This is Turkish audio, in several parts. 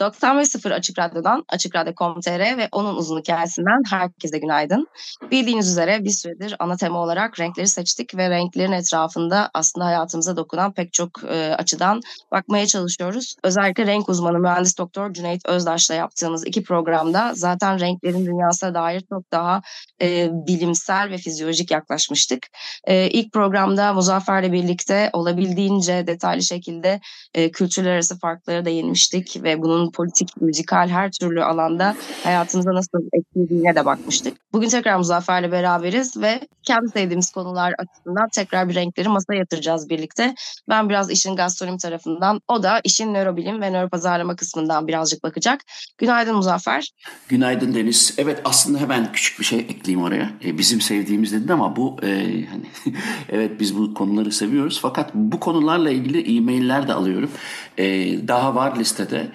.0 Açık Radyo'dan, Açık Radyo.com.tr ve onun uzun hikayesinden herkese günaydın. Bildiğiniz üzere bir süredir ana tema olarak renkleri seçtik ve renklerin etrafında aslında hayatımıza dokunan pek çok e, açıdan bakmaya çalışıyoruz. Özellikle renk uzmanı mühendis doktor Cüneyt Özdaş'la yaptığımız iki programda zaten renklerin dünyasına dair çok daha e, bilimsel ve fizyolojik yaklaşmıştık. E, ilk programda Muzaffer'le birlikte olabildiğince detaylı şekilde e, kültürler arası farkları da yenmiştik ve bunun politik, müzikal her türlü alanda hayatımıza nasıl etkilediğine de bakmıştık. Bugün tekrar Muzaffer'le beraberiz ve kendi sevdiğimiz konular açısından tekrar bir renkleri masaya yatıracağız birlikte. Ben biraz işin gastronomi tarafından, o da işin nörobilim ve nöropazarlama kısmından birazcık bakacak. Günaydın Muzaffer. Günaydın Deniz. Evet aslında hemen küçük bir şey ekleyeyim oraya. E, bizim sevdiğimiz dedin ama bu e, hani evet biz bu konuları seviyoruz fakat bu konularla ilgili e-mailler de alıyorum. E, daha var listede.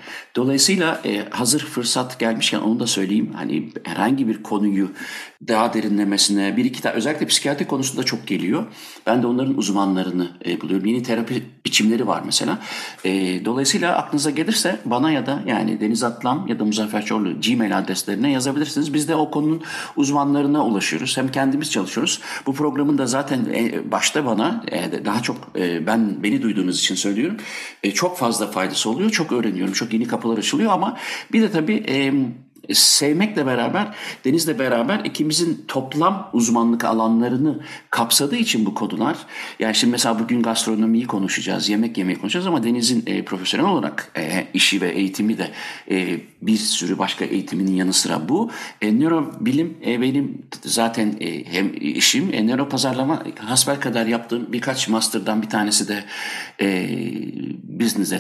Dolayısıyla e, hazır fırsat gelmişken onu da söyleyeyim. Hani herhangi bir konuyu daha derinlemesine bir iki tane özellikle psikiyatri konusunda çok geliyor. Ben de onların uzmanlarını e, buluyorum. Yeni terapi biçimleri var mesela. E, dolayısıyla aklınıza gelirse bana ya da yani Deniz Atlam ya da Muzaffer Çorlu Gmail adreslerine yazabilirsiniz. Biz de o konunun uzmanlarına ulaşıyoruz. Hem kendimiz çalışıyoruz. Bu programın da zaten e, başta bana e, daha çok e, ben beni duyduğunuz için söylüyorum. E, çok fazla faydası oluyor. Çok öğreniyorum. Çok yeni kapılar açılıyor ama bir de tabii e, sevmekle beraber Deniz'le beraber ikimizin toplam uzmanlık alanlarını kapsadığı için bu konular yani şimdi mesela bugün gastronomiyi konuşacağız, yemek yemeyi konuşacağız ama Deniz'in e, profesyonel olarak e, işi ve eğitimi de e, bir sürü başka eğitiminin yanı sıra bu. E, nörobilim e, benim zaten e, hem işim, e, nöropazarlama hasbel kadar yaptığım birkaç master'dan bir tanesi de e, business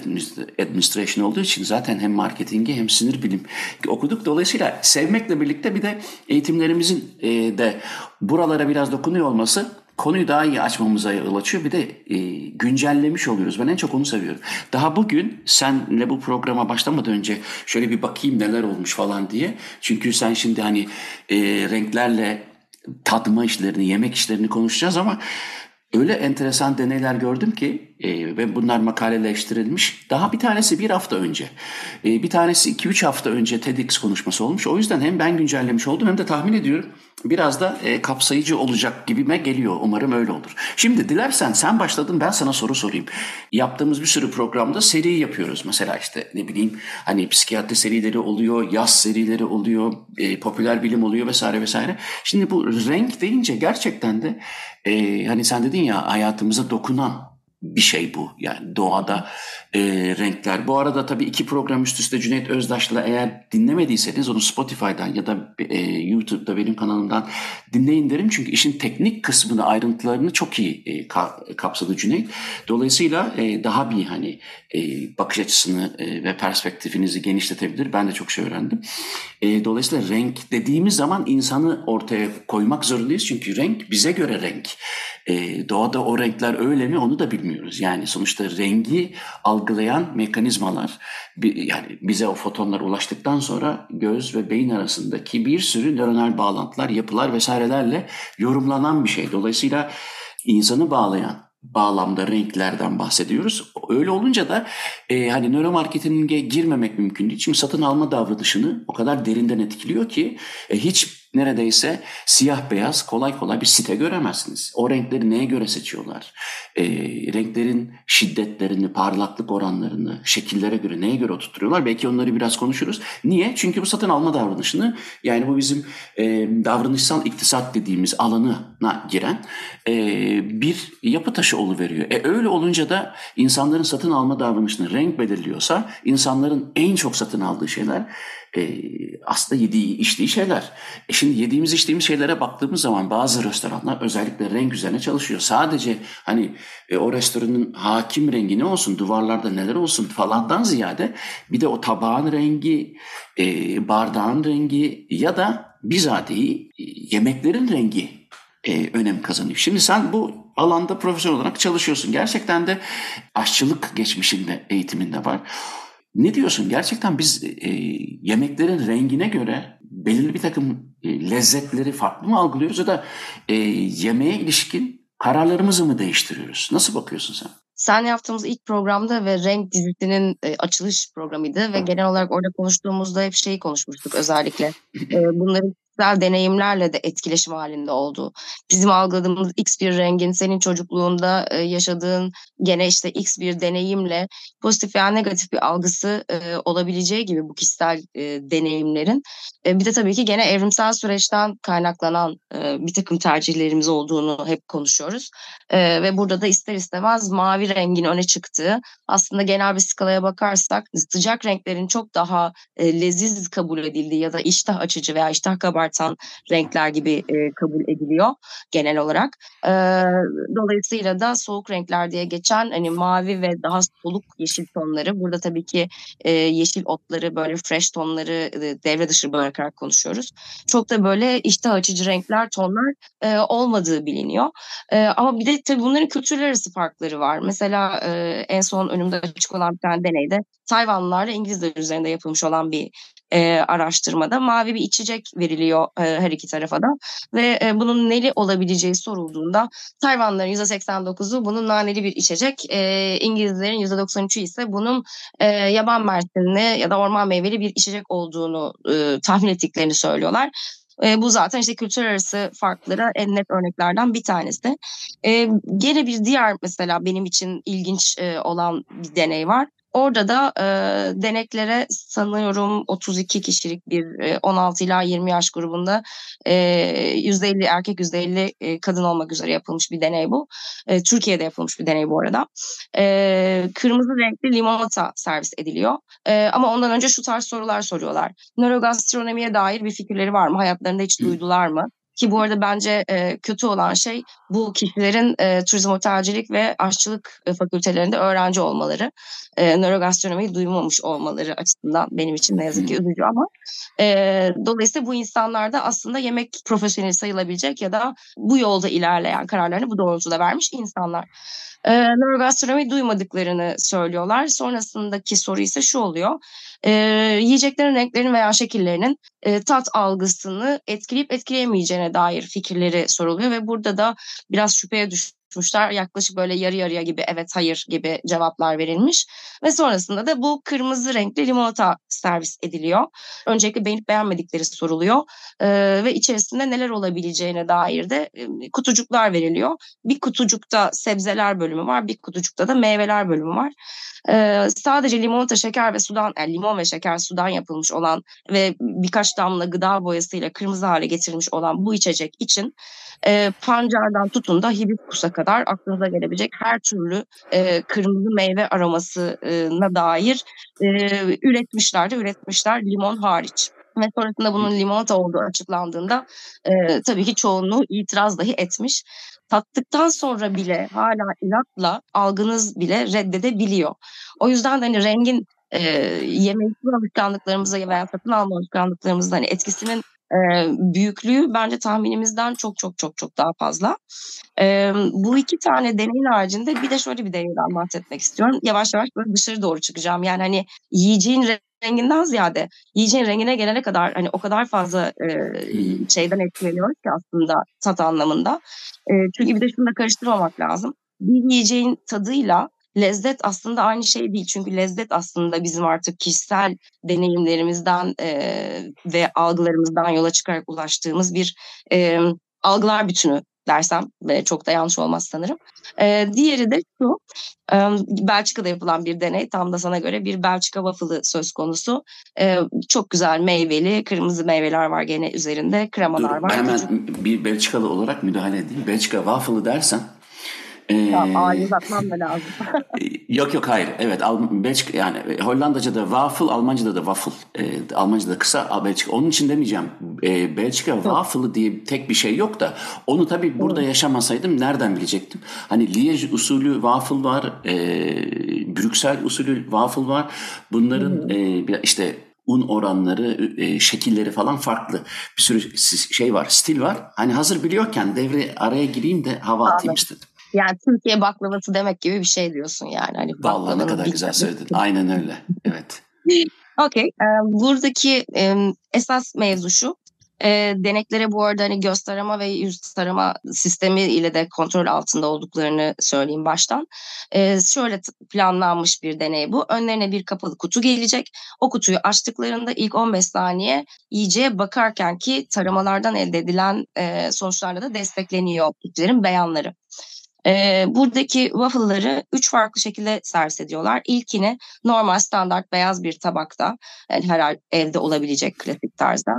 administration olduğu için zaten hem marketingi hem sinir bilim okuduk. Dolayısıyla sevmekle birlikte bir de eğitimlerimizin e, de buralara biraz dokunuyor olması konuyu daha iyi açmamıza yol açıyor. Bir de e, güncellemiş oluyoruz. Ben en çok onu seviyorum. Daha bugün senle bu programa başlamadan önce şöyle bir bakayım neler olmuş falan diye. Çünkü sen şimdi hani e, renklerle tatma işlerini, yemek işlerini konuşacağız ama öyle enteresan deneyler gördüm ki e, ve bunlar makaleleştirilmiş. Daha bir tanesi bir hafta önce, e, bir tanesi iki üç hafta önce TEDx konuşması olmuş. O yüzden hem ben güncellemiş oldum hem de tahmin ediyorum biraz da e, kapsayıcı olacak gibime geliyor. Umarım öyle olur. Şimdi dilersen sen başladın ben sana soru sorayım. Yaptığımız bir sürü programda seri yapıyoruz. Mesela işte ne bileyim hani psikiyatri serileri oluyor, yaz serileri oluyor, e, popüler bilim oluyor vesaire vesaire. Şimdi bu renk deyince gerçekten de e, hani sen dedin ya hayatımıza dokunan bir şey bu. Yani doğada e, renkler. Bu arada tabii iki program üst üste Cüneyt Özdaş'la eğer dinlemediyseniz onu Spotify'dan ya da e, YouTube'da benim kanalımdan dinleyin derim. Çünkü işin teknik kısmını ayrıntılarını çok iyi e, ka, kapsadı Cüneyt. Dolayısıyla e, daha bir hani e, bakış açısını e, ve perspektifinizi genişletebilir. Ben de çok şey öğrendim. E, dolayısıyla renk dediğimiz zaman insanı ortaya koymak zorundayız. Çünkü renk bize göre renk. E, doğada o renkler öyle mi onu da bilmiyoruz. Yani sonuçta rengi algılayan mekanizmalar yani bize o fotonlar ulaştıktan sonra göz ve beyin arasındaki bir sürü nöronal bağlantılar, yapılar vesairelerle yorumlanan bir şey. Dolayısıyla insanı bağlayan bağlamda renklerden bahsediyoruz. Öyle olunca da e, hani nöromarketinge girmemek mümkün değil. Çünkü satın alma davranışını o kadar derinden etkiliyor ki e, hiç neredeyse siyah beyaz kolay kolay bir site göremezsiniz. O renkleri neye göre seçiyorlar? E, renklerin şiddetlerini, parlaklık oranlarını, şekillere göre neye göre oturtuyorlar? Belki onları biraz konuşuruz. Niye? Çünkü bu satın alma davranışını yani bu bizim e, davranışsal iktisat dediğimiz alanına giren e, bir yapı taşı oluveriyor. E, öyle olunca da insanların satın alma davranışını renk belirliyorsa insanların en çok satın aldığı şeyler e, aslında yediği, içtiği şeyler. E şimdi yediğimiz, içtiğimiz şeylere baktığımız zaman bazı restoranlar özellikle renk üzerine çalışıyor. Sadece hani e, o restoranın hakim rengi ne olsun, duvarlarda neler olsun falandan ziyade bir de o tabağın rengi, e, bardağın rengi ya da bizatihi e, yemeklerin rengi e, önem kazanıyor. Şimdi sen bu alanda profesyonel olarak çalışıyorsun. Gerçekten de aşçılık geçmişinde, eğitiminde var. Ne diyorsun? Gerçekten biz e, yemeklerin rengine göre belirli bir takım e, lezzetleri farklı mı algılıyoruz ya da e, yemeğe ilişkin kararlarımızı mı değiştiriyoruz? Nasıl bakıyorsun sen? Sen yaptığımız ilk programda ve Renk dizisinin e, açılış programıydı ve genel olarak orada konuştuğumuzda hep şeyi konuşmuştuk özellikle. E, bunların kişisel deneyimlerle de etkileşim halinde oldu. Bizim algıladığımız X bir rengin senin çocukluğunda e, yaşadığın gene işte X bir deneyimle pozitif veya negatif bir algısı e, olabileceği gibi bu kişisel e, deneyimlerin. E, bir de tabii ki gene evrimsel süreçten kaynaklanan e, bir takım tercihlerimiz olduğunu hep konuşuyoruz. E, ve burada da ister istemez mavi rengin öne çıktığı aslında genel bir skalaya bakarsak sıcak renklerin çok daha e, leziz kabul edildiği ya da iştah açıcı veya iştah kabartan renkler gibi e, kabul ediliyor genel olarak. E, dolayısıyla da soğuk renkler diye geçen hani mavi ve daha soluk yeşil tonları burada tabii ki e, yeşil otları böyle fresh tonları e, devre dışı bırakarak konuşuyoruz. Çok da böyle iştah açıcı renkler tonlar e, olmadığı biliniyor. E, ama bir de tabii bunların kültürler arası farkları var. Mesela e, en son önümde açık olan bir tane deneyde Tayvanlılarla İngilizler üzerinde yapılmış olan bir e, araştırmada mavi bir içecek veriliyor e, her iki tarafa da ve e, bunun neli olabileceği sorulduğunda Tayvanlıların %89'u bunun naneli bir içecek, e, İngilizlerin %93'ü ise bunun e, yaban mersinli ya da orman meyveli bir içecek olduğunu e, tahmin ettiklerini söylüyorlar. E, bu zaten işte kültür arası farklara en net örneklerden bir tanesi. E, gene bir diğer mesela benim için ilginç e, olan bir deney var. Orada da e, deneklere sanıyorum 32 kişilik bir e, 16 ila 20 yaş grubunda e, %50 erkek %50 e, kadın olmak üzere yapılmış bir deney bu. E, Türkiye'de yapılmış bir deney bu arada. E, kırmızı renkli limonata servis ediliyor. E, ama ondan önce şu tarz sorular soruyorlar. Nörogastronomiye dair bir fikirleri var mı? Hayatlarında hiç duydular mı? Ki bu arada bence e, kötü olan şey bu kişilerin e, turizm otelcilik ve aşçılık e, fakültelerinde öğrenci olmaları. E, nörogastronomiyi duymamış olmaları açısından benim için ne yazık ki üzücü ama e, dolayısıyla bu insanlar da aslında yemek profesyoneli sayılabilecek ya da bu yolda ilerleyen kararlarını bu doğrultuda vermiş insanlar. E, nörogastronomi duymadıklarını söylüyorlar. Sonrasındaki soru ise şu oluyor e, yiyeceklerin renklerin veya şekillerinin e, tat algısını etkileyip etkileyemeyeceğine dair fikirleri soruluyor ve burada da biraz şüpheye düş tutmuşlar. Yaklaşık böyle yarı yarıya gibi evet hayır gibi cevaplar verilmiş. Ve sonrasında da bu kırmızı renkli limonata servis ediliyor. Öncelikle beğenip beğenmedikleri soruluyor. Ee, ve içerisinde neler olabileceğine dair de e, kutucuklar veriliyor. Bir kutucukta sebzeler bölümü var, bir kutucukta da meyveler bölümü var. Ee, sadece limonata, şeker ve sudan, yani limon ve şeker sudan yapılmış olan ve birkaç damla gıda boyasıyla kırmızı hale getirilmiş olan bu içecek için e, pancardan tutun da hibiskusa kadar aklınıza gelebilecek her türlü e, kırmızı meyve aromasına dair e, üretmişler de üretmişler limon hariç ve sonrasında bunun limonata olduğu açıklandığında e, tabii ki çoğunluğu itiraz dahi etmiş. Tattıktan sonra bile hala inatla algınız bile reddedebiliyor. O yüzden de hani rengin e, yemek alışkanlıklarımıza veya satın alma alışkanlıklarımızda hani etkisinin e, büyüklüğü bence tahminimizden çok çok çok çok daha fazla. E, bu iki tane deneyin haricinde bir de şöyle bir deneyden bahsetmek istiyorum. Yavaş yavaş böyle dışarı doğru çıkacağım. Yani hani yiyeceğin renginden ziyade yiyeceğin rengine gelene kadar hani o kadar fazla e, şeyden etkileniyoruz ki aslında tat anlamında. E, çünkü bir de şunu da karıştırmamak lazım. Bir yiyeceğin tadıyla lezzet aslında aynı şey değil. Çünkü lezzet aslında bizim artık kişisel deneyimlerimizden e, ve algılarımızdan yola çıkarak ulaştığımız bir e, algılar bütünü dersem çok da yanlış olmaz sanırım. E, diğeri de şu, e, Belçika'da yapılan bir deney, tam da sana göre bir Belçika waffle'ı söz konusu. E, çok güzel meyveli, kırmızı meyveler var gene üzerinde, kremalar Dur, var. Hemen bir Belçikalı olarak müdahale edeyim. Belçika waffle'ı dersen Ee, A'yı uzatmam da lazım. yok yok hayır. Evet Belçika yani e, Hollandaca'da waffle, Almanca'da da waffle. E, Almanca'da kısa Belçika. Onun için demeyeceğim. E, Belçika waffle diye tek bir şey yok da onu tabii burada yaşamasaydım nereden bilecektim? Hani Liège usulü waffle var. E, Brüksel usulü waffle var. Bunların e, işte un oranları, e, şekilleri falan farklı. Bir sürü şey var, stil var. Hani hazır biliyorken devre araya gireyim de hava atayım Anladım. istedim. Yani Türkiye baklavası demek gibi bir şey diyorsun yani. Hani Vallahi ne kadar güzel söyledin. Aynen öyle. Evet. Okey. Buradaki esas mevzu şu e, deneklere bu arada hani göz tarama ve yüz tarama sistemi ile de kontrol altında olduklarını söyleyeyim baştan. E, şöyle planlanmış bir deney bu. Önlerine bir kapalı kutu gelecek. O kutuyu açtıklarında ilk 15 saniye iyice bakarken ki taramalardan elde edilen e, sonuçlarla da destekleniyor kişilerin beyanları. E, buradaki waffle'ları üç farklı şekilde servis ediyorlar. İlkini normal standart beyaz bir tabakta, yani her evde olabilecek klasik tarzda.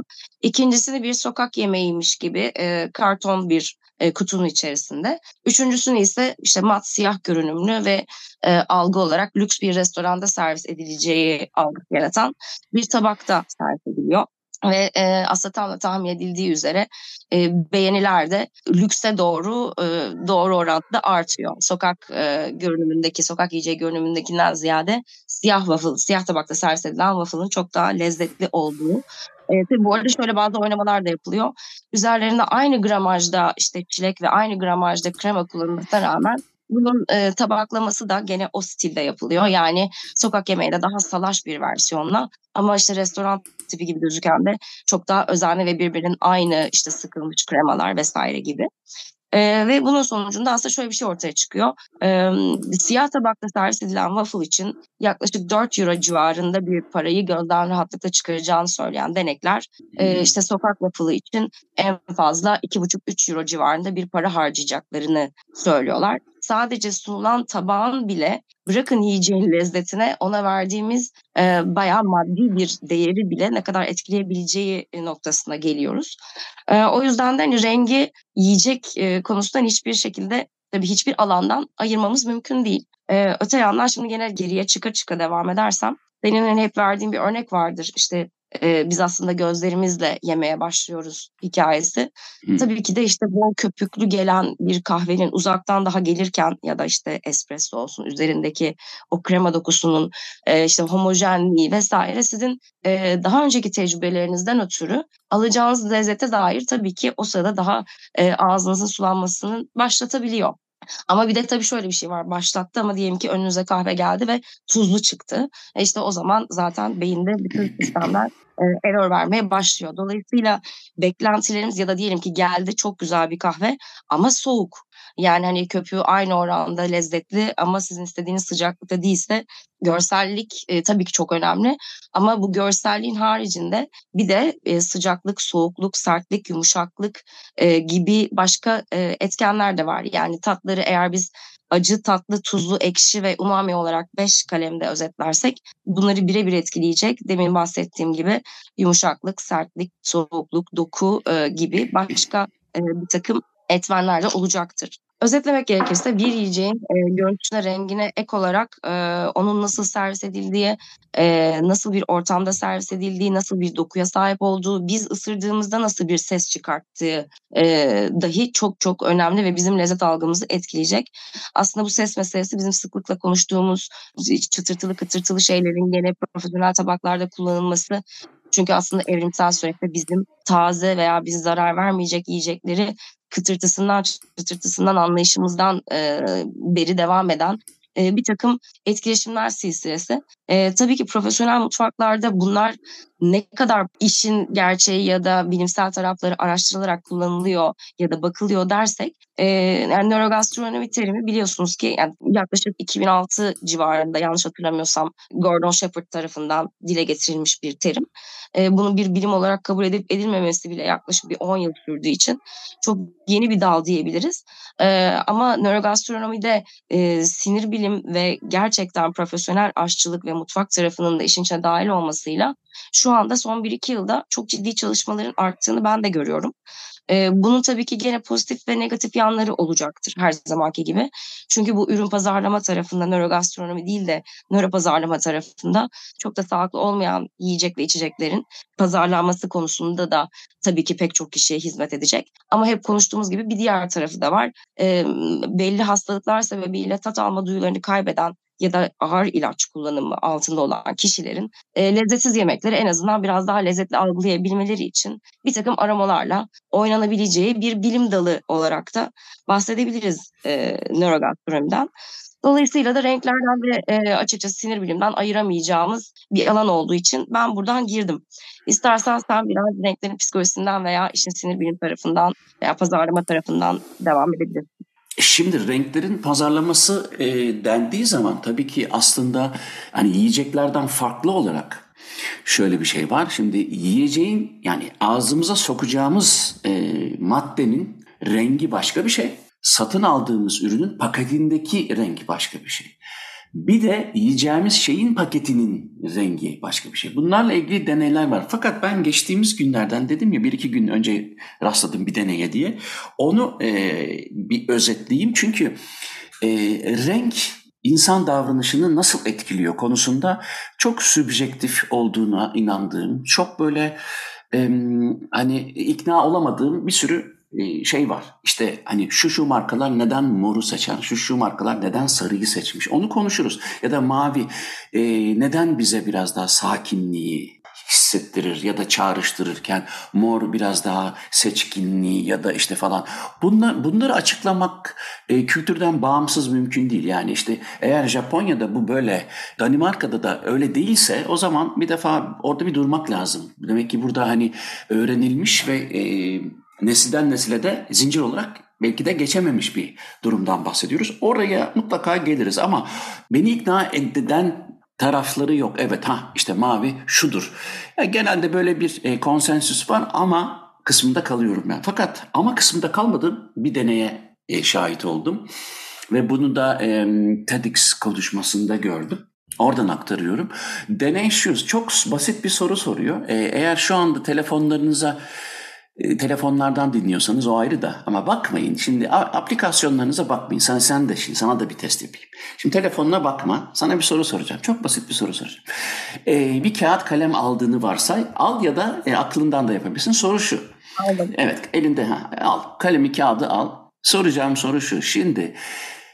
İkincisini bir sokak yemeğiymiş gibi e, karton bir e, kutunun içerisinde. Üçüncüsünü ise işte mat siyah görünümlü ve e, algı olarak lüks bir restoranda servis edileceği algı yaratan bir tabakta servis ediliyor ve e, aslında tahmin edildiği üzere e, beğeniler de lükse doğru e, doğru orantıda artıyor. Sokak e, görünümündeki, sokak yiyeceği görünümündekinden ziyade siyah waffle, siyah tabakta servis edilen waffle'ın çok daha lezzetli olduğu e, tabii bu arada şöyle bazı oynamalar da yapılıyor. Üzerlerinde aynı gramajda işte çilek ve aynı gramajda krema kullanılmasına rağmen bunun e, tabaklaması da gene o stilde yapılıyor. Yani sokak yemeğinde daha salaş bir versiyonla ama işte restoran tipi gibi gözüken de çok daha özenli ve birbirinin aynı işte sıkılmış kremalar vesaire gibi. Ee, ve bunun sonucunda aslında şöyle bir şey ortaya çıkıyor. Ee, siyah tabakta servis edilen waffle için yaklaşık 4 euro civarında bir parayı gözden rahatlıkla çıkaracağını söyleyen denekler e, işte sokak waffle'ı için en fazla 2,5-3 euro civarında bir para harcayacaklarını söylüyorlar sadece sunulan tabağın bile bırakın yiyeceğin lezzetine ona verdiğimiz e, bayağı maddi bir değeri bile ne kadar etkileyebileceği e, noktasına geliyoruz. E, o yüzden de hani rengi yiyecek e, konusundan hiçbir şekilde tabii hiçbir alandan ayırmamız mümkün değil. E, öte yandan şimdi gene geriye çıka çıka devam edersem senin hani hep verdiğim bir örnek vardır. İşte e, biz aslında gözlerimizle yemeye başlıyoruz hikayesi. Hı. Tabii ki de işte bol köpüklü gelen bir kahvenin uzaktan daha gelirken ya da işte espresso olsun üzerindeki o krema dokusunun e, işte homojenliği vesaire sizin e, daha önceki tecrübelerinizden ötürü alacağınız lezzete dair tabii ki o sırada daha e, ağzınızın sulanmasını başlatabiliyor. Ama bir de tabii şöyle bir şey var. Başlattı ama diyelim ki önünüze kahve geldi ve tuzlu çıktı. E işte o zaman zaten beyinde bütün sistemler e, error vermeye başlıyor. Dolayısıyla beklentilerimiz ya da diyelim ki geldi çok güzel bir kahve ama soğuk. Yani hani köpüğü aynı oranda lezzetli ama sizin istediğiniz sıcaklıkta değilse görsellik e, tabii ki çok önemli. Ama bu görselliğin haricinde bir de e, sıcaklık, soğukluk, sertlik, yumuşaklık e, gibi başka e, etkenler de var. Yani tatları eğer biz acı, tatlı, tuzlu, ekşi ve umami olarak beş kalemde özetlersek bunları birebir etkileyecek. Demin bahsettiğim gibi yumuşaklık, sertlik, soğukluk, doku e, gibi başka e, bir takım etmenler de olacaktır. Özetlemek gerekirse bir yiyeceğin e, görüntüsüne, rengine ek olarak e, onun nasıl servis edildiği, e, nasıl bir ortamda servis edildiği, nasıl bir dokuya sahip olduğu, biz ısırdığımızda nasıl bir ses çıkarttığı e, dahi çok çok önemli ve bizim lezzet algımızı etkileyecek. Aslında bu ses meselesi bizim sıklıkla konuştuğumuz çıtırtılı kıtırtılı şeylerin gene profesyonel tabaklarda kullanılması çünkü aslında evrimsel süreçte bizim taze veya bize zarar vermeyecek yiyecekleri kıtırtısından çıtırtısından anlayışımızdan e, beri devam eden e, bir takım etkileşimler silsilesi. E, tabii ki profesyonel mutfaklarda bunlar ne kadar işin gerçeği ya da bilimsel tarafları araştırılarak kullanılıyor ya da bakılıyor dersek e, yani nörogastronomi terimi biliyorsunuz ki yani yaklaşık 2006 civarında yanlış hatırlamıyorsam Gordon Shepard tarafından dile getirilmiş bir terim. E, bunun bir bilim olarak kabul edip edilmemesi bile yaklaşık bir 10 yıl sürdüğü için çok yeni bir dal diyebiliriz. E, ama nörogastronomide e, sinir bilim ve gerçekten profesyonel aşçılık ve mutfak tarafının da işin içine dahil olmasıyla şu anda son 1-2 yılda çok ciddi çalışmaların arttığını ben de görüyorum. E, bunun tabii ki gene pozitif ve negatif yanları olacaktır her zamanki gibi. Çünkü bu ürün pazarlama tarafında nörogastronomi değil de nöro pazarlama tarafında çok da sağlıklı olmayan yiyecek ve içeceklerin pazarlanması konusunda da tabii ki pek çok kişiye hizmet edecek. Ama hep konuştuğumuz gibi bir diğer tarafı da var. E, belli hastalıklar sebebiyle tat alma duyularını kaybeden ya da ağır ilaç kullanımı altında olan kişilerin e, lezzetsiz yemekleri en azından biraz daha lezzetli algılayabilmeleri için bir takım aromalarla oynanabileceği bir bilim dalı olarak da bahsedebiliriz e, nörogastronomiden. Dolayısıyla da renklerden ve e, açıkçası sinir bilimden ayıramayacağımız bir alan olduğu için ben buradan girdim. İstersen sen biraz renklerin psikolojisinden veya işin sinir bilim tarafından veya pazarlama tarafından devam edebilirsin. Şimdi renklerin pazarlaması e, dendiği zaman tabii ki aslında hani yiyeceklerden farklı olarak şöyle bir şey var. Şimdi yiyeceğin yani ağzımıza sokacağımız e, maddenin rengi başka bir şey. Satın aldığımız ürünün paketindeki rengi başka bir şey. Bir de yiyeceğimiz şeyin paketinin rengi başka bir şey. Bunlarla ilgili deneyler var. Fakat ben geçtiğimiz günlerden dedim ya bir iki gün önce rastladım bir deneye diye. Onu e, bir özetleyeyim. Çünkü e, renk insan davranışını nasıl etkiliyor konusunda çok sübjektif olduğuna inandığım, çok böyle e, hani ikna olamadığım bir sürü e, şey var. İşte hani şu şu markalar neden moru seçen, şu şu markalar neden sarıyı seçmiş onu konuşuruz. Ya da mavi e, neden bize biraz daha sakinliği hissettirir ya da çağrıştırırken mor biraz daha seçkinliği ya da işte falan. Bunlar, bunları açıklamak e, kültürden bağımsız mümkün değil. Yani işte eğer Japonya'da bu böyle Danimarka'da da öyle değilse o zaman bir defa orada bir durmak lazım. Demek ki burada hani öğrenilmiş ve e, nesilden nesile de zincir olarak belki de geçememiş bir durumdan bahsediyoruz. Oraya mutlaka geliriz ama beni ikna eden tarafları yok. Evet ha işte mavi şudur. Ya genelde böyle bir e, konsensüs var ama kısmında kalıyorum ben. Fakat ama kısmında kalmadım bir deneye e, şahit oldum. Ve bunu da e, TEDx konuşmasında gördüm. Oradan aktarıyorum. Deney şu, çok basit bir soru soruyor. E, eğer şu anda telefonlarınıza e, telefonlardan dinliyorsanız o ayrı da. Ama bakmayın. Şimdi aplikasyonlarınıza bakmayın. Sana sen de şimdi sana da bir test yapayım. Şimdi telefonuna bakma. Sana bir soru soracağım. Çok basit bir soru soracağım. Ee, bir kağıt kalem aldığını varsay al ya da e, aklından da yapabilirsin. Soru şu. Aldım. Evet elinde ha, al. Kalemi kağıdı al. Soracağım soru şu. Şimdi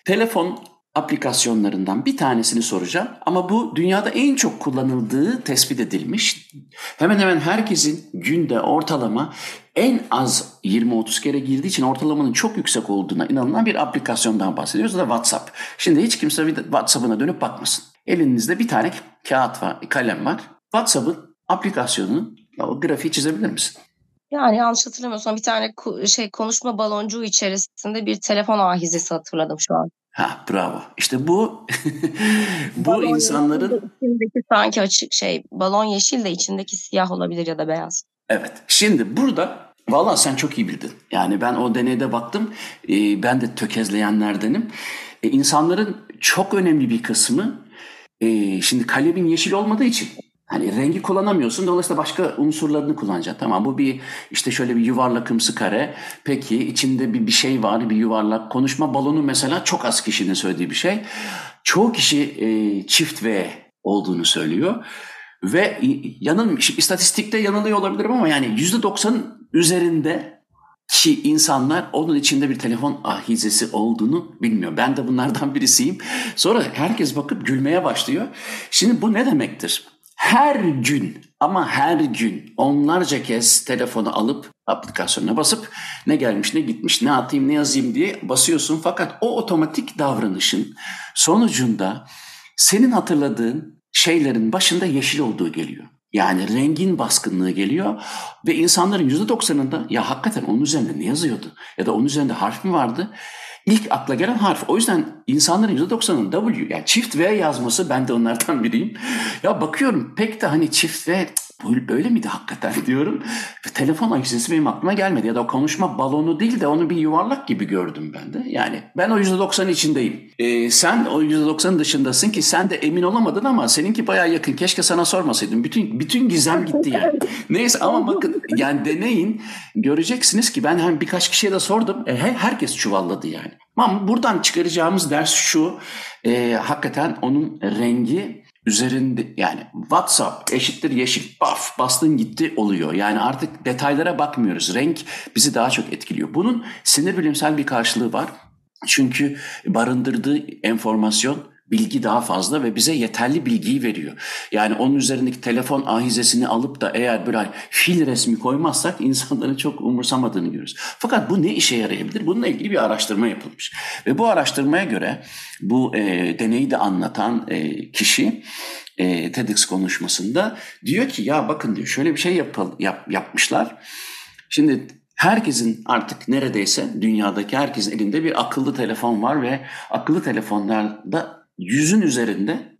telefon aplikasyonlarından bir tanesini soracağım. Ama bu dünyada en çok kullanıldığı tespit edilmiş. Hemen hemen herkesin günde ortalama en az 20-30 kere girdiği için ortalamanın çok yüksek olduğuna inanılan bir aplikasyondan bahsediyoruz. O da WhatsApp. Şimdi hiç kimse WhatsApp'ına dönüp bakmasın. Elinizde bir tane kağıt var, kalem var. WhatsApp'ın aplikasyonunun o grafiği çizebilir misin? Yani yanlış hatırlamıyorsam bir tane şey konuşma baloncuğu içerisinde bir telefon ahizesi hatırladım şu an. Ha bravo. İşte bu bu balon insanların içindeki sanki açık şey balon yeşil de içindeki siyah olabilir ya da beyaz. Evet. Şimdi burada valla sen çok iyi bildin. Yani ben o deneyde baktım. E, ben de tökezleyenlerdenim. E, insanların çok önemli bir kısmı e, şimdi kalemin yeşil olmadığı için Hani rengi kullanamıyorsun. Dolayısıyla başka unsurlarını kullanacaksın. Tamam bu bir işte şöyle bir yuvarlakımsı kare. Peki içinde bir, bir şey var bir yuvarlak. Konuşma balonu mesela çok az kişinin söylediği bir şey. Çoğu kişi e, çift V olduğunu söylüyor. Ve yanılmış, istatistikte yanılıyor olabilirim ama yani %90 üzerinde ki insanlar onun içinde bir telefon ahizesi olduğunu bilmiyor. Ben de bunlardan birisiyim. Sonra herkes bakıp gülmeye başlıyor. Şimdi bu ne demektir? Her gün ama her gün onlarca kez telefonu alıp aplikasyona basıp ne gelmiş ne gitmiş ne atayım ne yazayım diye basıyorsun. Fakat o otomatik davranışın sonucunda senin hatırladığın şeylerin başında yeşil olduğu geliyor. Yani rengin baskınlığı geliyor ve insanların %90'ında ya hakikaten onun üzerinde ne yazıyordu ya da onun üzerinde harf mi vardı ilk akla gelen harf. O yüzden insanların %90'ın W yani çift V yazması ben de onlardan biriyim. Ya bakıyorum pek de hani çift V böyle miydi hakikaten diyorum. Ve telefon ajitesi benim aklıma gelmedi. Ya da konuşma balonu değil de onu bir yuvarlak gibi gördüm ben de. Yani ben o %90 içindeyim. Ee, sen o %90'ın dışındasın ki sen de emin olamadın ama seninki bayağı yakın. Keşke sana sormasaydım. Bütün bütün gizem gitti yani. Neyse ama bakın yani deneyin. Göreceksiniz ki ben hem birkaç kişiye de sordum. E, herkes çuvalladı yani. Ama buradan çıkaracağımız ders şu. E, hakikaten onun rengi üzerinde yani WhatsApp eşittir yeşil baf bastın gitti oluyor. Yani artık detaylara bakmıyoruz. Renk bizi daha çok etkiliyor. Bunun sinir bilimsel bir karşılığı var. Çünkü barındırdığı enformasyon bilgi daha fazla ve bize yeterli bilgiyi veriyor. Yani onun üzerindeki telefon ahizesini alıp da eğer böyle fil resmi koymazsak insanların çok umursamadığını görürüz. Fakat bu ne işe yarayabilir? Bununla ilgili bir araştırma yapılmış. Ve bu araştırmaya göre bu e, deneyi de anlatan e, kişi e, TEDx konuşmasında diyor ki ya bakın diyor şöyle bir şey yapıl, yap, yapmışlar. Şimdi herkesin artık neredeyse dünyadaki herkesin elinde bir akıllı telefon var ve akıllı telefonlarda yüzün üzerinde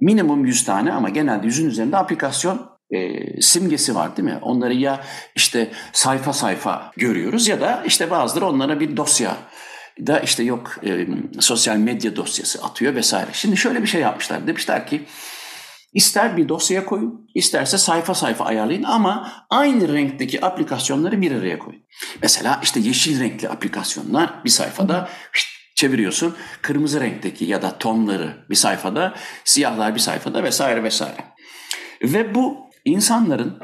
minimum 100 tane ama genelde yüzün üzerinde aplikasyon e, simgesi var değil mi? Onları ya işte sayfa sayfa görüyoruz ya da işte bazıları onlara bir dosya da işte yok e, sosyal medya dosyası atıyor vesaire. Şimdi şöyle bir şey yapmışlar. Demişler ki ister bir dosyaya koyun, isterse sayfa sayfa ayarlayın ama aynı renkteki aplikasyonları bir araya koyun. Mesela işte yeşil renkli aplikasyonlar bir sayfada çeviriyorsun. Kırmızı renkteki ya da tonları bir sayfada, siyahlar bir sayfada vesaire vesaire. Ve bu insanların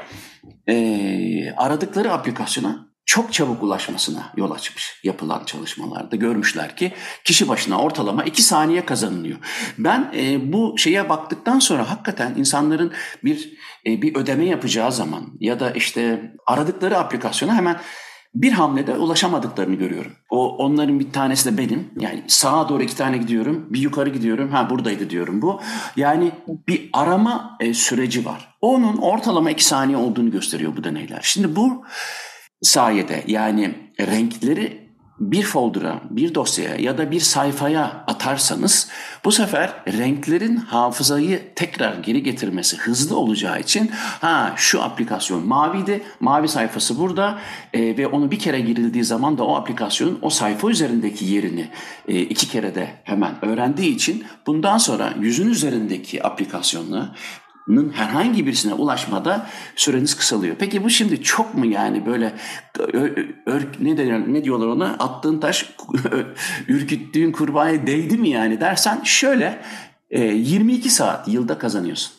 e, aradıkları aplikasyona çok çabuk ulaşmasına yol açmış yapılan çalışmalarda. Görmüşler ki kişi başına ortalama 2 saniye kazanılıyor. Ben e, bu şeye baktıktan sonra hakikaten insanların bir e, bir ödeme yapacağı zaman ya da işte aradıkları aplikasyona hemen bir hamlede ulaşamadıklarını görüyorum. O onların bir tanesi de benim. Yani sağa doğru iki tane gidiyorum, bir yukarı gidiyorum. Ha buradaydı diyorum bu. Yani bir arama e, süreci var. Onun ortalama iki saniye olduğunu gösteriyor bu deneyler. Şimdi bu sayede yani renkleri bir folder'a, bir dosyaya ya da bir sayfaya atarsanız bu sefer renklerin hafızayı tekrar geri getirmesi hızlı olacağı için ha şu aplikasyon maviydi, mavi sayfası burada e, ve onu bir kere girildiği zaman da o aplikasyonun o sayfa üzerindeki yerini e, iki kere de hemen öğrendiği için bundan sonra yüzün üzerindeki aplikasyonla herhangi birisine ulaşmada süreniz kısalıyor. Peki bu şimdi çok mu yani böyle ör, ne, der, ne diyorlar ona attığın taş ürküttüğün kurbağaya değdi mi yani dersen şöyle 22 e, saat yılda kazanıyorsun.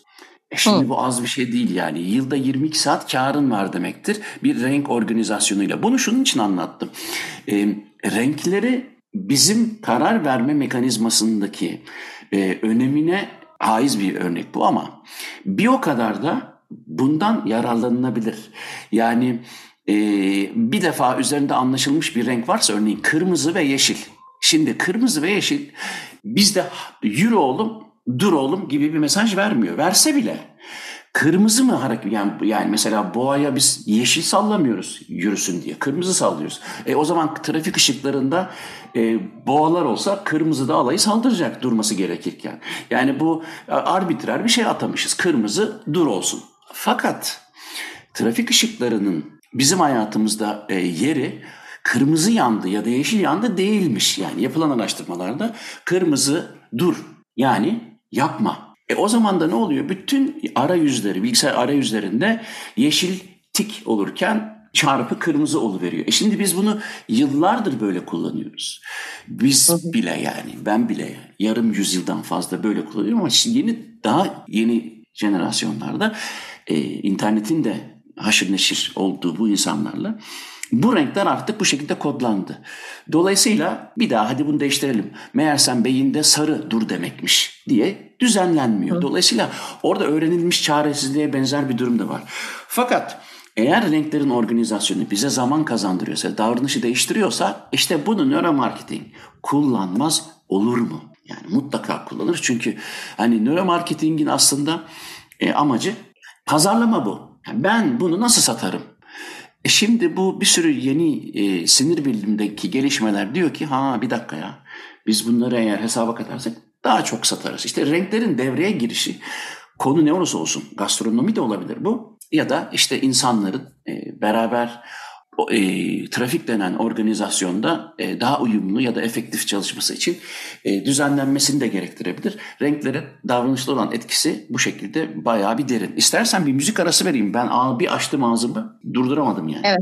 E şimdi Hı. bu az bir şey değil yani. Yılda 22 saat karın var demektir bir renk organizasyonuyla. Bunu şunun için anlattım. E, renkleri bizim karar verme mekanizmasındaki e, önemine haiz bir örnek bu ama bir o kadar da bundan yararlanılabilir. Yani e, bir defa üzerinde anlaşılmış bir renk varsa örneğin kırmızı ve yeşil. Şimdi kırmızı ve yeşil bizde yürü oğlum dur oğlum gibi bir mesaj vermiyor. Verse bile Kırmızı mı hareket yani, yani mesela boğaya biz yeşil sallamıyoruz yürüsün diye. Kırmızı sallıyoruz. E o zaman trafik ışıklarında e, boğalar olsa kırmızı da alayı saldıracak durması gerekirken. Yani bu arbitrer bir şey atamışız. Kırmızı dur olsun. Fakat trafik ışıklarının bizim hayatımızda e, yeri kırmızı yandı ya da yeşil yandı değilmiş. Yani yapılan araştırmalarda kırmızı dur yani yapma e o zaman da ne oluyor? Bütün arayüzleri, bilgisayar arayüzlerinde yeşil tik olurken çarpı kırmızı oluveriyor. E şimdi biz bunu yıllardır böyle kullanıyoruz. Biz bile yani ben bile yarım yüzyıldan fazla böyle kullanıyorum ama şimdi yeni daha yeni jenerasyonlarda e, internetin de haşır neşir olduğu bu insanlarla bu renkler artık bu şekilde kodlandı. Dolayısıyla bir daha hadi bunu değiştirelim. Meğersem beyinde sarı dur demekmiş diye düzenlenmiyor. Dolayısıyla orada öğrenilmiş çaresizliğe benzer bir durum da var. Fakat eğer renklerin organizasyonu bize zaman kazandırıyorsa, davranışı değiştiriyorsa işte bunu nöromarketing kullanmaz olur mu? Yani mutlaka kullanır çünkü hani nöromarketingin aslında e, amacı pazarlama bu. Yani ben bunu nasıl satarım? E şimdi bu bir sürü yeni e, sinir bilimindeki gelişmeler diyor ki ha bir dakika ya biz bunları eğer hesaba katarsak daha çok satarız. İşte renklerin devreye girişi konu ne olursa olsun gastronomi de olabilir bu. ya da işte insanların e, beraber e, trafik denen organizasyonda e, daha uyumlu ya da efektif çalışması için e, düzenlenmesini de gerektirebilir. Renklerin davranışta olan etkisi bu şekilde bayağı bir derin. İstersen bir müzik arası vereyim. Ben bir açtım ağzımı durduramadım yani. Evet.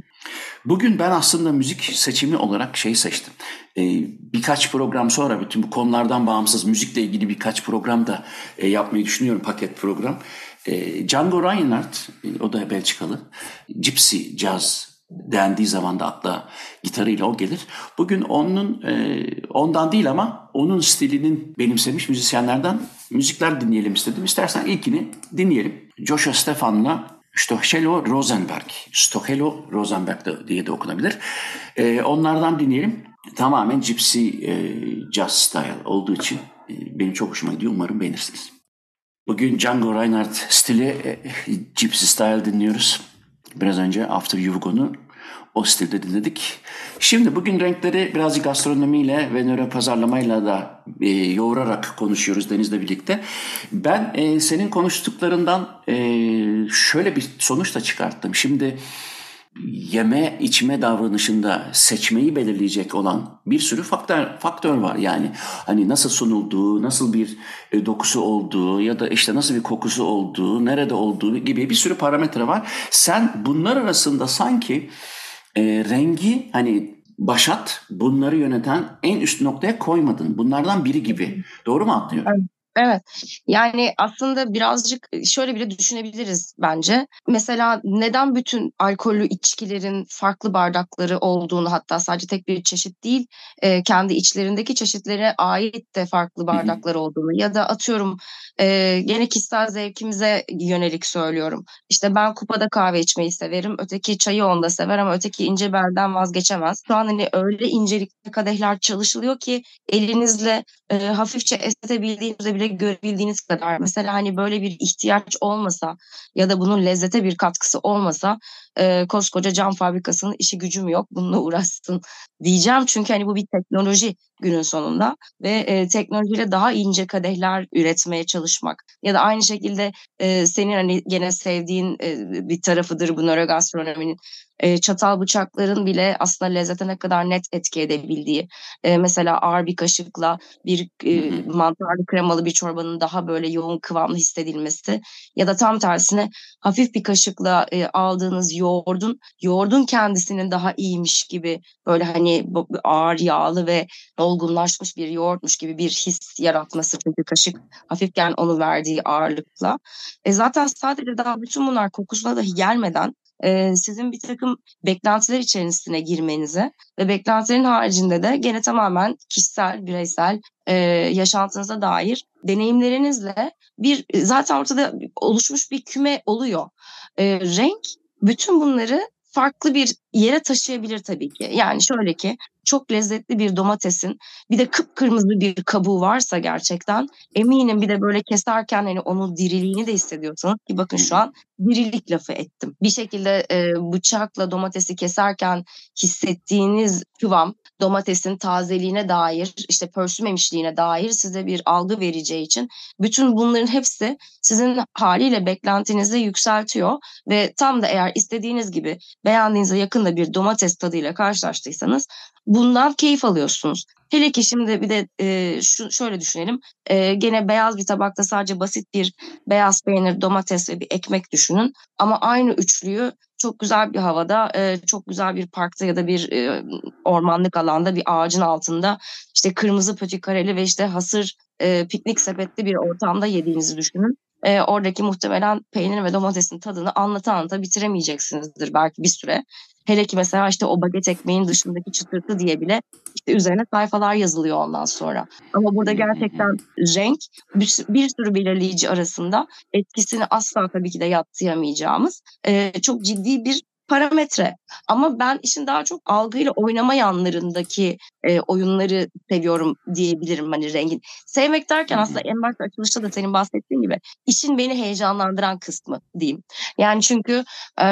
Bugün ben aslında müzik seçimi olarak şey seçtim. E, birkaç program sonra bütün bu konulardan bağımsız müzikle ilgili birkaç program da e, yapmayı düşünüyorum paket program. E, Django Reinhardt, e, o da Belçikalı, Gypsy Jazz dendiği zaman da akla gitarıyla o gelir. Bugün onun e, ondan değil ama onun stilinin benimsemiş müzisyenlerden müzikler dinleyelim istedim. İstersen ilkini dinleyelim. Joshua Stefan'la Stochelo Rosenberg. Stochelo Rosenberg diye de okunabilir. E, onlardan dinleyelim. Tamamen gypsy e, jazz style olduğu için e, benim çok hoşuma gidiyor. Umarım beğenirsiniz. Bugün Django Reinhardt stili e, gypsy style dinliyoruz. Biraz önce After Yugo'nu o stilde dinledik. Şimdi bugün renkleri birazcık gastronomiyle ve nöro pazarlamayla da e, yoğurarak konuşuyoruz Deniz'le birlikte. Ben e, senin konuştuklarından e, şöyle bir sonuç da çıkarttım. Şimdi yeme içme davranışında seçmeyi belirleyecek olan bir sürü faktör faktör var. Yani hani nasıl sunulduğu, nasıl bir e, dokusu olduğu ya da işte nasıl bir kokusu olduğu, nerede olduğu gibi bir sürü parametre var. Sen bunlar arasında sanki e, rengi hani başat bunları yöneten en üst noktaya koymadın. Bunlardan biri gibi. Doğru mu anlıyorum? Evet. Yani aslında birazcık şöyle bile düşünebiliriz bence. Mesela neden bütün alkollü içkilerin farklı bardakları olduğunu hatta sadece tek bir çeşit değil e, kendi içlerindeki çeşitlere ait de farklı bardaklar olduğunu ya da atıyorum e, gene kişisel zevkimize yönelik söylüyorum. İşte ben kupada kahve içmeyi severim. Öteki çayı onda sever ama öteki ince belden vazgeçemez. Şu an hani öyle incelikli kadehler çalışılıyor ki elinizle e, hafifçe esnetebildiğinizde bile görebildiğiniz kadar. Mesela hani böyle bir ihtiyaç olmasa ya da bunun lezzete bir katkısı olmasa e, koskoca cam fabrikasının işi gücüm yok bununla uğraşsın diyeceğim. Çünkü hani bu bir teknoloji günün sonunda ve e, teknolojiyle daha ince kadehler üretmeye çalışmak ya da aynı şekilde e, senin hani gene sevdiğin e, bir tarafıdır bu nörogastronominin e, çatal bıçakların bile aslında lezzete ne kadar net etki edebildiği. E, mesela ağır bir kaşıkla bir e, mantarlı kremalı bir çorbanın daha böyle yoğun kıvamlı hissedilmesi ya da tam tersine hafif bir kaşıkla e, aldığınız yoğurdun yoğurdun kendisinin daha iyiymiş gibi böyle hani ağır yağlı ve olgunlaşmış bir yoğurtmuş gibi bir his yaratması çünkü kaşık hafifken onu verdiği ağırlıkla. E zaten sadece daha bütün bunlar kokusuna dahi gelmeden e, sizin bir takım beklentiler içerisine girmenize ve beklentilerin haricinde de gene tamamen kişisel, bireysel e, yaşantınıza dair deneyimlerinizle bir zaten ortada oluşmuş bir küme oluyor. E, renk bütün bunları farklı bir yere taşıyabilir tabii ki. Yani şöyle ki çok lezzetli bir domatesin bir de kıpkırmızı bir kabuğu varsa gerçekten eminim bir de böyle keserken hani onun diriliğini de hissediyorsanız ki bakın şu an dirilik lafı ettim. Bir şekilde e, bıçakla domatesi keserken hissettiğiniz kıvam domatesin tazeliğine dair işte pörsümemişliğine dair size bir algı vereceği için bütün bunların hepsi sizin haliyle beklentinizi yükseltiyor. Ve tam da eğer istediğiniz gibi beğendiğinize yakında bir domates tadıyla karşılaştıysanız bundan keyif alıyorsunuz. Hele ki şimdi bir de e, şu şöyle düşünelim. E, gene beyaz bir tabakta sadece basit bir beyaz peynir, domates ve bir ekmek düşünün. Ama aynı üçlüyü çok güzel bir havada, e, çok güzel bir parkta ya da bir e, ormanlık alanda bir ağacın altında işte kırmızı pötikareli ve işte hasır e, piknik sepetli bir ortamda yediğinizi düşünün. E, oradaki muhtemelen peynir ve domatesin tadını anlata anlata bitiremeyeceksinizdir belki bir süre. Hele ki mesela işte o baget ekmeğin dışındaki çıtırtı diye bile işte üzerine sayfalar yazılıyor ondan sonra. Ama burada gerçekten renk bir, bir sürü belirleyici arasında etkisini asla tabii ki de yatsıyamayacağımız e, çok ciddi bir parametre. Ama ben işin daha çok algıyla oynama yanlarındaki e, oyunları seviyorum diyebilirim hani rengin. Sevmek derken aslında en başta açılışta da senin bahsettiğin gibi işin beni heyecanlandıran kısmı diyeyim. Yani çünkü e,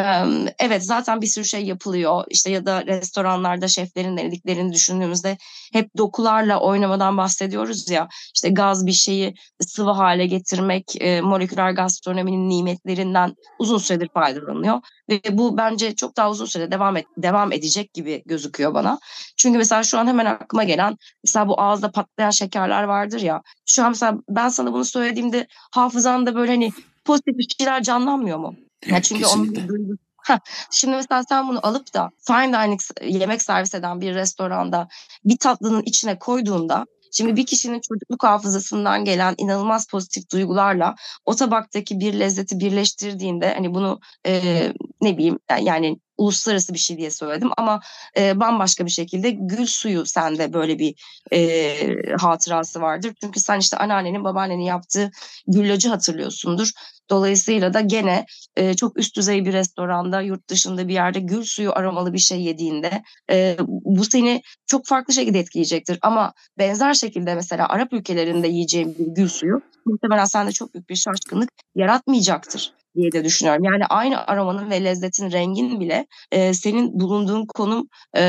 evet zaten bir sürü şey yapılıyor. İşte ya da restoranlarda şeflerin denediklerini düşündüğümüzde hep dokularla oynamadan bahsediyoruz ya. İşte gaz bir şeyi sıvı hale getirmek, e, moleküler gastronominin nimetlerinden uzun süredir faydalanıyor. Ve bu bence çok daha uzun süre devam et, devam edecek gibi gözüküyor bana. Çünkü mesela şu an hemen aklıma gelen mesela bu ağızda patlayan şekerler vardır ya. Şu an mesela ben sana bunu söylediğimde hafızanda böyle hani pozitif bir şeyler canlanmıyor mu? Evet, yani çünkü kesinlikle. onun Şimdi mesela sen bunu alıp da fine dining yemek servis eden bir restoranda bir tatlının içine koyduğunda Şimdi bir kişinin çocukluk hafızasından gelen inanılmaz pozitif duygularla o tabaktaki bir lezzeti birleştirdiğinde hani bunu e, ne bileyim yani uluslararası bir şey diye söyledim ama e, bambaşka bir şekilde gül suyu sende böyle bir e, hatırası vardır. Çünkü sen işte anneannenin babaannenin yaptığı güllacı hatırlıyorsundur. Dolayısıyla da gene e, çok üst düzey bir restoranda, yurt dışında bir yerde gül suyu aromalı bir şey yediğinde e, bu seni çok farklı şekilde etkileyecektir. Ama benzer şekilde mesela Arap ülkelerinde yiyeceğim bir gül suyu muhtemelen sende çok büyük bir şaşkınlık yaratmayacaktır diye de düşünüyorum. Yani aynı aromanın ve lezzetin rengin bile e, senin bulunduğun konum e,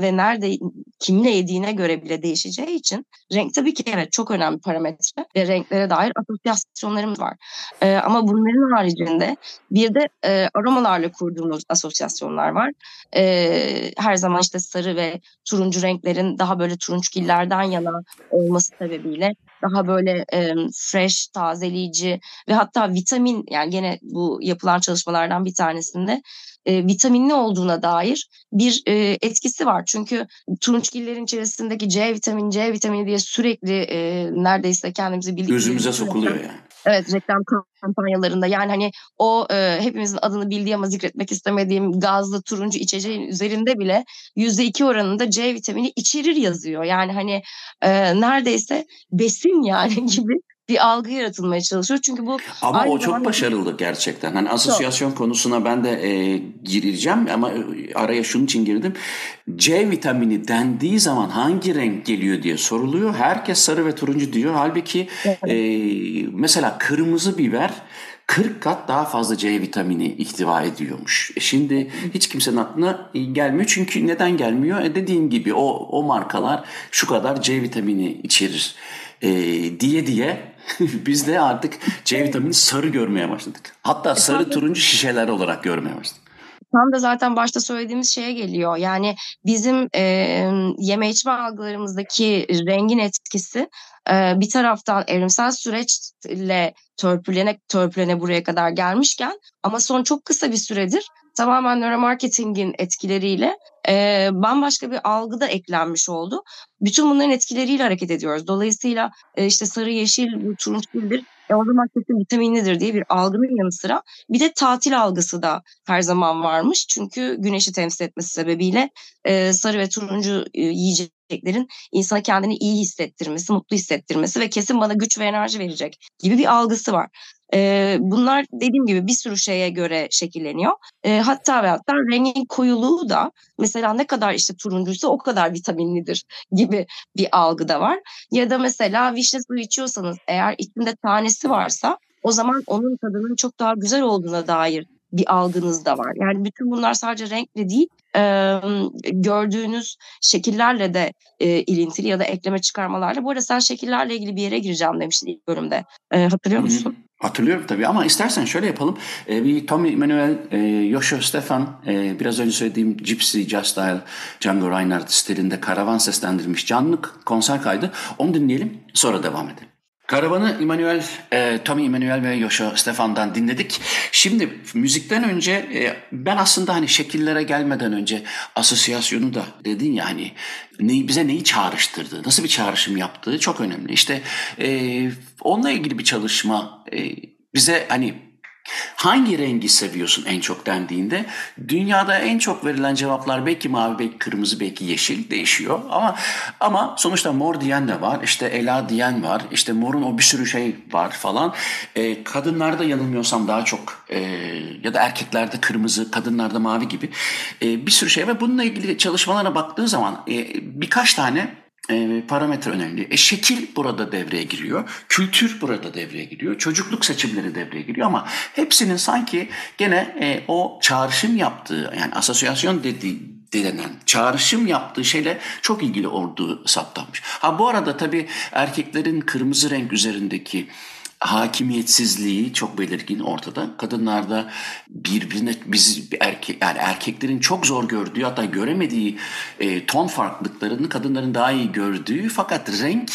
ve nerede kimle yediğine göre bile değişeceği için renk tabii ki evet çok önemli parametre ve renklere dair asosyasyonlarımız var. E, ama bunların haricinde bir de e, aromalarla kurduğumuz asosyasyonlar var. E, her zaman işte sarı ve turuncu renklerin daha böyle turunçgillerden yana olması sebebiyle daha böyle e, fresh, tazeleyici ve hatta vitamin yani gene bu yapılan çalışmalardan bir tanesinde e, vitaminli olduğuna dair bir e, etkisi var. Çünkü turunçgillerin içerisindeki C vitamini, C vitamini diye sürekli e, neredeyse kendimizi bildik. Gözümüze sokuluyor yani. Evet reklam kampanyalarında yani hani o e, hepimizin adını bildiği ama zikretmek istemediğim gazlı turuncu içeceğin üzerinde bile yüzde iki oranında C vitamini içerir yazıyor. Yani hani e, neredeyse besin yani gibi bir algı yaratılmaya çalışıyor. Çünkü bu Ama o çok başarılı gerçekten. Hani asosyasyon çok. konusuna ben de e, gireceğim ama e, araya şunun için girdim. C vitamini dendiği zaman hangi renk geliyor diye soruluyor. Herkes sarı ve turuncu diyor. Halbuki e, mesela kırmızı biber 40 kat daha fazla C vitamini ihtiva ediyormuş. E şimdi hiç kimsenin aklına gelmiyor. Çünkü neden gelmiyor? E dediğim gibi o, o markalar şu kadar C vitamini içerir e, diye diye biz de artık C vitamini sarı görmeye başladık. Hatta e, sarı turuncu şişeler olarak görmeye başladık. Tam da zaten başta söylediğimiz şeye geliyor. Yani bizim e, yeme içme algılarımızdaki rengin etkisi e, bir taraftan evrimsel süreçle törpülene törpülene buraya kadar gelmişken ama son çok kısa bir süredir tamamen nöromarketingin etkileriyle e, bambaşka bir algı da eklenmiş oldu. Bütün bunların etkileriyle hareket ediyoruz. Dolayısıyla e, işte sarı, yeşil, turunçgildir. E, o zaman kesin vitaminlidir diye bir algının yanı sıra bir de tatil algısı da her zaman varmış. Çünkü güneşi temsil etmesi sebebiyle e, sarı ve turuncu e, yiyeceklerin insana kendini iyi hissettirmesi, mutlu hissettirmesi ve kesin bana güç ve enerji verecek gibi bir algısı var. E, bunlar dediğim gibi bir sürü şeye göre şekilleniyor. E, hatta ve hatta rengin koyuluğu da mesela ne kadar işte turuncuysa o kadar vitaminlidir gibi bir algı da var. Ya da mesela vişne suyu içiyorsanız eğer içinde tanesi varsa o zaman onun tadının çok daha güzel olduğuna dair bir algınız da var. Yani bütün bunlar sadece renkle değil, e, gördüğünüz şekillerle de e, ilintili ya da ekleme çıkarmalarla. Bu arada sen şekillerle ilgili bir yere gireceğim demiştin ilk bölümde. E, hatırlıyor musun? Hatırlıyorum tabii ama istersen şöyle yapalım. E, bir Tommy Manuel, e, Yoshio Stefan, e, biraz önce söylediğim Gypsy Jazz Style, Django Reinhardt stilinde karavan seslendirmiş canlı konser kaydı. Onu dinleyelim sonra devam edelim. Karavanı Emmanuel, e, Tommy Emmanuel ve Yoshio Stefan'dan dinledik. Şimdi müzikten önce e, ben aslında hani şekillere gelmeden önce asosyasyonu da dedin ya hani ne, bize neyi çağrıştırdı, nasıl bir çağrışım yaptığı çok önemli. İşte e, onunla ilgili bir çalışma e, bize hani Hangi rengi seviyorsun en çok dendiğinde dünyada en çok verilen cevaplar belki mavi, belki kırmızı, belki yeşil değişiyor. Ama ama sonuçta mor diyen de var, işte ela diyen var, işte morun o bir sürü şey var falan. E, kadınlarda yanılmıyorsam daha çok e, ya da erkeklerde kırmızı, kadınlarda mavi gibi e, bir sürü şey var. Bununla ilgili çalışmalara baktığı zaman e, birkaç tane e, parametre önemli. E, şekil burada devreye giriyor. Kültür burada devreye giriyor. Çocukluk seçimleri devreye giriyor ama hepsinin sanki gene e, o çağrışım yaptığı yani asosyasyon dediği denen çağrışım yaptığı şeyle çok ilgili olduğu saptanmış. Ha bu arada tabii erkeklerin kırmızı renk üzerindeki hakimiyetsizliği çok belirgin ortada. Kadınlarda birbirine biz erkek yani erkeklerin çok zor gördüğü hatta göremediği e, ton farklılıklarını kadınların daha iyi gördüğü fakat renk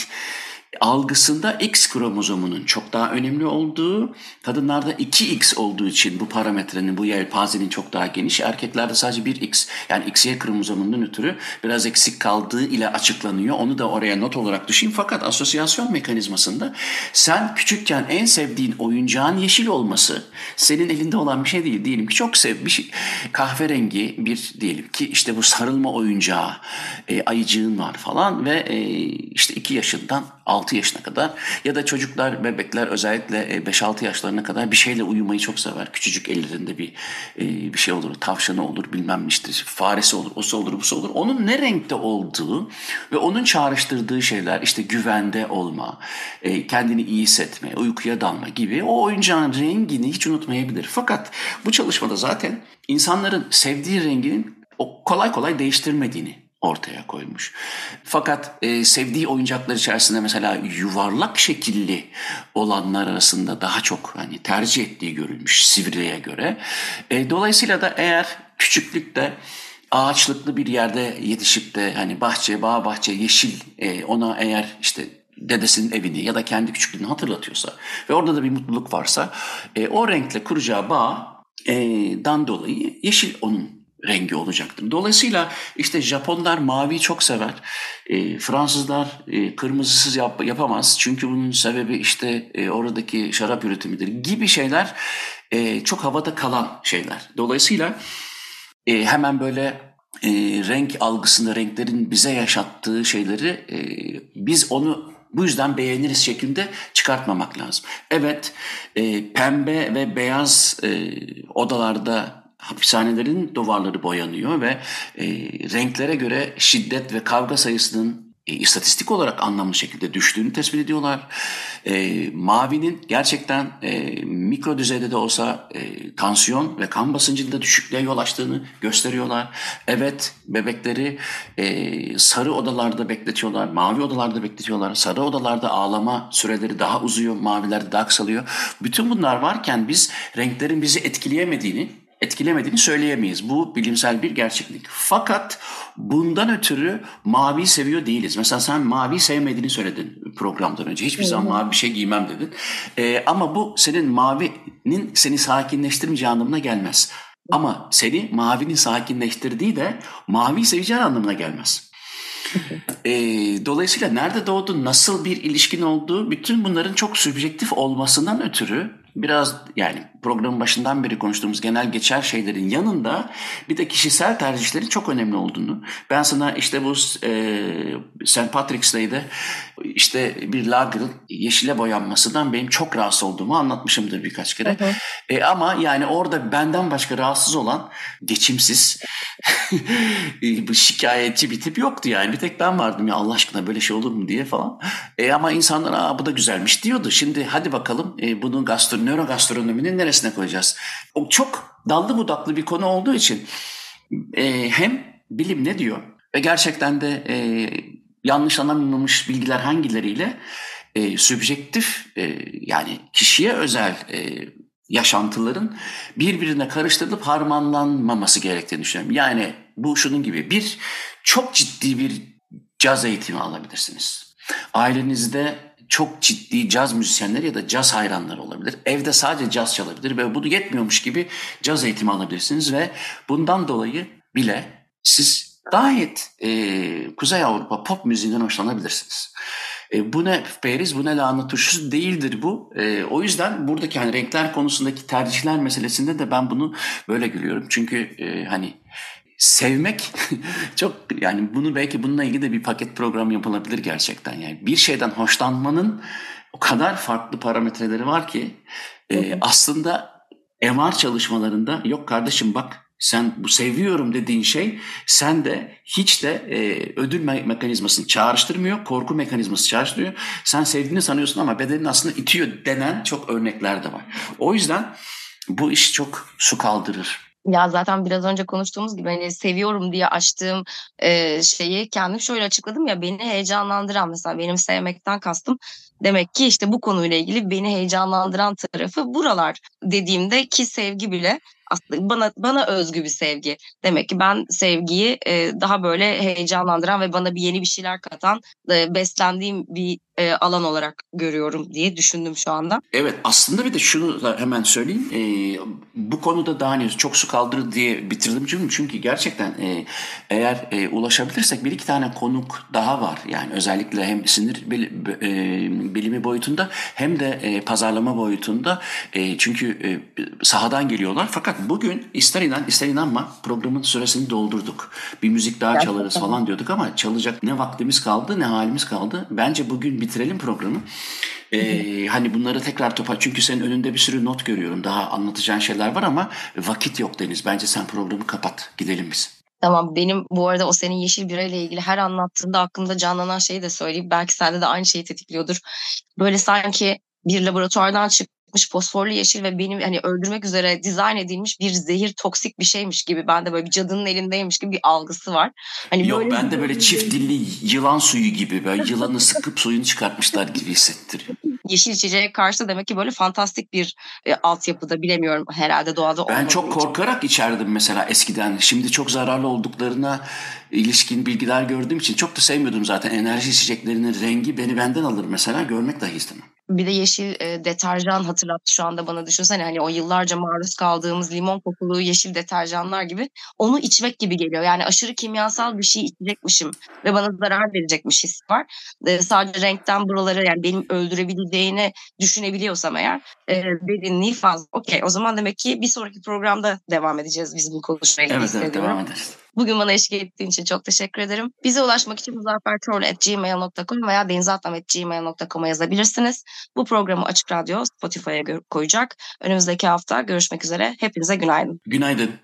algısında X kromozomunun çok daha önemli olduğu, kadınlarda 2X olduğu için bu parametrenin, bu yelpazenin çok daha geniş, erkeklerde sadece 1X yani XY kromozomunun ötürü biraz eksik kaldığı ile açıklanıyor. Onu da oraya not olarak düşeyim. Fakat asosyasyon mekanizmasında sen küçükken en sevdiğin oyuncağın yeşil olması senin elinde olan bir şey değil. Diyelim ki çok sev bir kahverengi bir diyelim ki işte bu sarılma oyuncağı, e, ayıcığın var falan ve e, işte 2 yaşından 6 yaşına kadar ya da çocuklar, bebekler özellikle 5-6 e, yaşlarına kadar bir şeyle uyumayı çok sever. Küçücük ellerinde bir e, bir şey olur, tavşanı olur, bilmem işte faresi olur, osu olur, busu olur. Onun ne renkte olduğu ve onun çağrıştırdığı şeyler işte güvende olma, e, kendini iyi hissetme, uykuya dalma gibi o oyuncağın rengini hiç unutmayabilir. Fakat bu çalışmada zaten insanların sevdiği renginin kolay kolay değiştirmediğini ortaya koymuş. Fakat e, sevdiği oyuncaklar içerisinde mesela yuvarlak şekilli olanlar arasında daha çok hani tercih ettiği görülmüş Sivri'ye göre. E, dolayısıyla da eğer küçüklükte ağaçlıklı bir yerde yetişip de hani bahçe, bağ bahçe, yeşil e, ona eğer işte dedesinin evini ya da kendi küçüklüğünü hatırlatıyorsa ve orada da bir mutluluk varsa e, o renkle kuracağı bağ e, dan dolayı yeşil onun rengi olacaktır. Dolayısıyla işte Japonlar mavi çok sever. E, Fransızlar e, kırmızısız yap, yapamaz. Çünkü bunun sebebi işte e, oradaki şarap üretimidir gibi şeyler e, çok havada kalan şeyler. Dolayısıyla e, hemen böyle e, renk algısında renklerin bize yaşattığı şeyleri e, biz onu bu yüzden beğeniriz şeklinde çıkartmamak lazım. Evet e, pembe ve beyaz e, odalarda hapishanelerin duvarları boyanıyor ve e, renklere göre şiddet ve kavga sayısının e, istatistik olarak anlamlı şekilde düştüğünü tespit ediyorlar. E, mavinin gerçekten e, mikro düzeyde de olsa e, tansiyon ve kan basıncında düşüklüğe yol açtığını gösteriyorlar. Evet bebekleri e, sarı odalarda bekletiyorlar, mavi odalarda bekletiyorlar. Sarı odalarda ağlama süreleri daha uzuyor, mavilerde daha kısalıyor. Bütün bunlar varken biz renklerin bizi etkileyemediğini etkilemediğini söyleyemeyiz. Bu bilimsel bir gerçeklik. Fakat bundan ötürü mavi seviyor değiliz. Mesela sen mavi sevmediğini söyledin programdan önce. Hiçbir zaman mavi bir şey giymem dedin. Ee, ama bu senin mavinin seni sakinleştirmeyeceği anlamına gelmez. Ama seni mavinin sakinleştirdiği de mavi seveceğin anlamına gelmez. e, dolayısıyla nerede doğdun, nasıl bir ilişkin olduğu bütün bunların çok subjektif olmasından ötürü biraz yani programın başından beri konuştuğumuz genel geçer şeylerin yanında bir de kişisel tercihlerin çok önemli olduğunu. Ben sana işte bu e, St. Patrick's Day'de işte bir lager'ın yeşile boyanmasından benim çok rahatsız olduğumu anlatmışımdır birkaç kere. Hı hı. E, ama yani orada benden başka rahatsız olan geçimsiz bu şikayetçi bir tip yoktu yani. Bir tek ben vardım ya Allah aşkına böyle şey olur mu diye falan. E, ama insanlar Aa, bu da güzelmiş diyordu. Şimdi hadi bakalım e, bunun gastro, nörogastronominin neresine koyacağız? O çok dallı budaklı bir konu olduğu için e, hem bilim ne diyor ve gerçekten de e, yanlış anlamamış bilgiler hangileriyle e, sübjektif e, yani kişiye özel e, yaşantıların birbirine karıştırılıp harmanlanmaması gerektiğini düşünüyorum. Yani bu şunun gibi bir çok ciddi bir caz eğitimi alabilirsiniz. Ailenizde çok ciddi caz müzisyenleri ya da caz hayranları olabilir. Evde sadece caz çalabilir ve bunu yetmiyormuş gibi caz eğitimi alabilirsiniz ve bundan dolayı bile siz gayet e, Kuzey Avrupa pop müziğinden hoşlanabilirsiniz. E, bu ne periz, bu ne lahana turşusu değildir bu. E, o yüzden buradaki hani renkler konusundaki tercihler meselesinde de ben bunu böyle gülüyorum. Çünkü e, hani sevmek çok yani bunu belki bununla ilgili de bir paket program yapılabilir gerçekten. Yani bir şeyden hoşlanmanın o kadar farklı parametreleri var ki e, aslında MR çalışmalarında yok kardeşim bak sen bu seviyorum dediğin şey sen de hiç de e, ödül me- mekanizmasını çağrıştırmıyor, korku mekanizması çağrıştırıyor. Sen sevdiğini sanıyorsun ama bedenin aslında itiyor denen çok örnekler de var. O yüzden bu iş çok su kaldırır. Ya zaten biraz önce konuştuğumuz gibi hani seviyorum diye açtığım e, şeyi kendim şöyle açıkladım ya beni heyecanlandıran mesela benim sevmekten kastım demek ki işte bu konuyla ilgili beni heyecanlandıran tarafı buralar dediğimde ki sevgi bile aslında bana bana özgü bir sevgi. Demek ki ben sevgiyi e, daha böyle heyecanlandıran ve bana bir yeni bir şeyler katan, e, beslendiğim bir e, alan olarak görüyorum diye düşündüm şu anda. Evet aslında bir de şunu da hemen söyleyeyim. E, bu konuda daha hani çok su kaldırır diye bitirdim cümle. Çünkü gerçekten e, eğer e, ulaşabilirsek bir iki tane konuk daha var. Yani özellikle hem sinir bil, e, bilimi boyutunda hem de e, pazarlama boyutunda. E, çünkü e, sahadan geliyorlar. Fakat bugün ister inan ister inanma programın süresini doldurduk. Bir müzik daha Gerçekten. çalarız falan diyorduk ama çalacak ne vaktimiz kaldı ne halimiz kaldı. Bence bugün bitirelim programı. Ee, hani bunları tekrar topa çünkü senin önünde bir sürü not görüyorum. Daha anlatacağın şeyler var ama vakit yok Deniz. Bence sen programı kapat. Gidelim biz. Tamam benim bu arada o senin yeşil bira ile ilgili her anlattığında aklımda canlanan şeyi de söyleyeyim. Belki sende de aynı şeyi tetikliyordur. Böyle sanki bir laboratuvardan çık çıkmış fosforlu yeşil ve benim hani öldürmek üzere dizayn edilmiş bir zehir toksik bir şeymiş gibi ben de böyle bir cadının elindeymiş gibi bir algısı var. Hani Yok böyle ben de böyle çift dilli yılan suyu gibi böyle yılanı sıkıp suyunu çıkartmışlar gibi hissettiriyor. Yeşil içeceğe karşı demek ki böyle fantastik bir e, altyapıda bilemiyorum herhalde doğada Ben çok korkarak için. içerdim mesela eskiden. Şimdi çok zararlı olduklarına ilişkin bilgiler gördüğüm için çok da sevmiyordum zaten. Enerji içeceklerinin rengi beni benden alır mesela görmek dahi istemem. Bir de yeşil e, deterjan hatırlattı şu anda bana düşünsene hani o yıllarca maruz kaldığımız limon kokulu yeşil deterjanlar gibi onu içmek gibi geliyor. Yani aşırı kimyasal bir şey içecekmişim ve bana zarar verecekmiş his var. E, sadece renkten buraları yani benim öldürebileceğini düşünebiliyorsam eğer e, derinliği fazla. Okey o zaman demek ki bir sonraki programda devam edeceğiz biz bu konuşmaya. Evet evet devam ederiz. Bugün bana eşlik ettiğin için çok teşekkür ederim. Bize ulaşmak için muzaffertorlu.gmail.com veya denizatlam.gmail.com'a yazabilirsiniz. Bu programı Açık Radyo Spotify'a koyacak. Önümüzdeki hafta görüşmek üzere. Hepinize günaydın. Günaydın.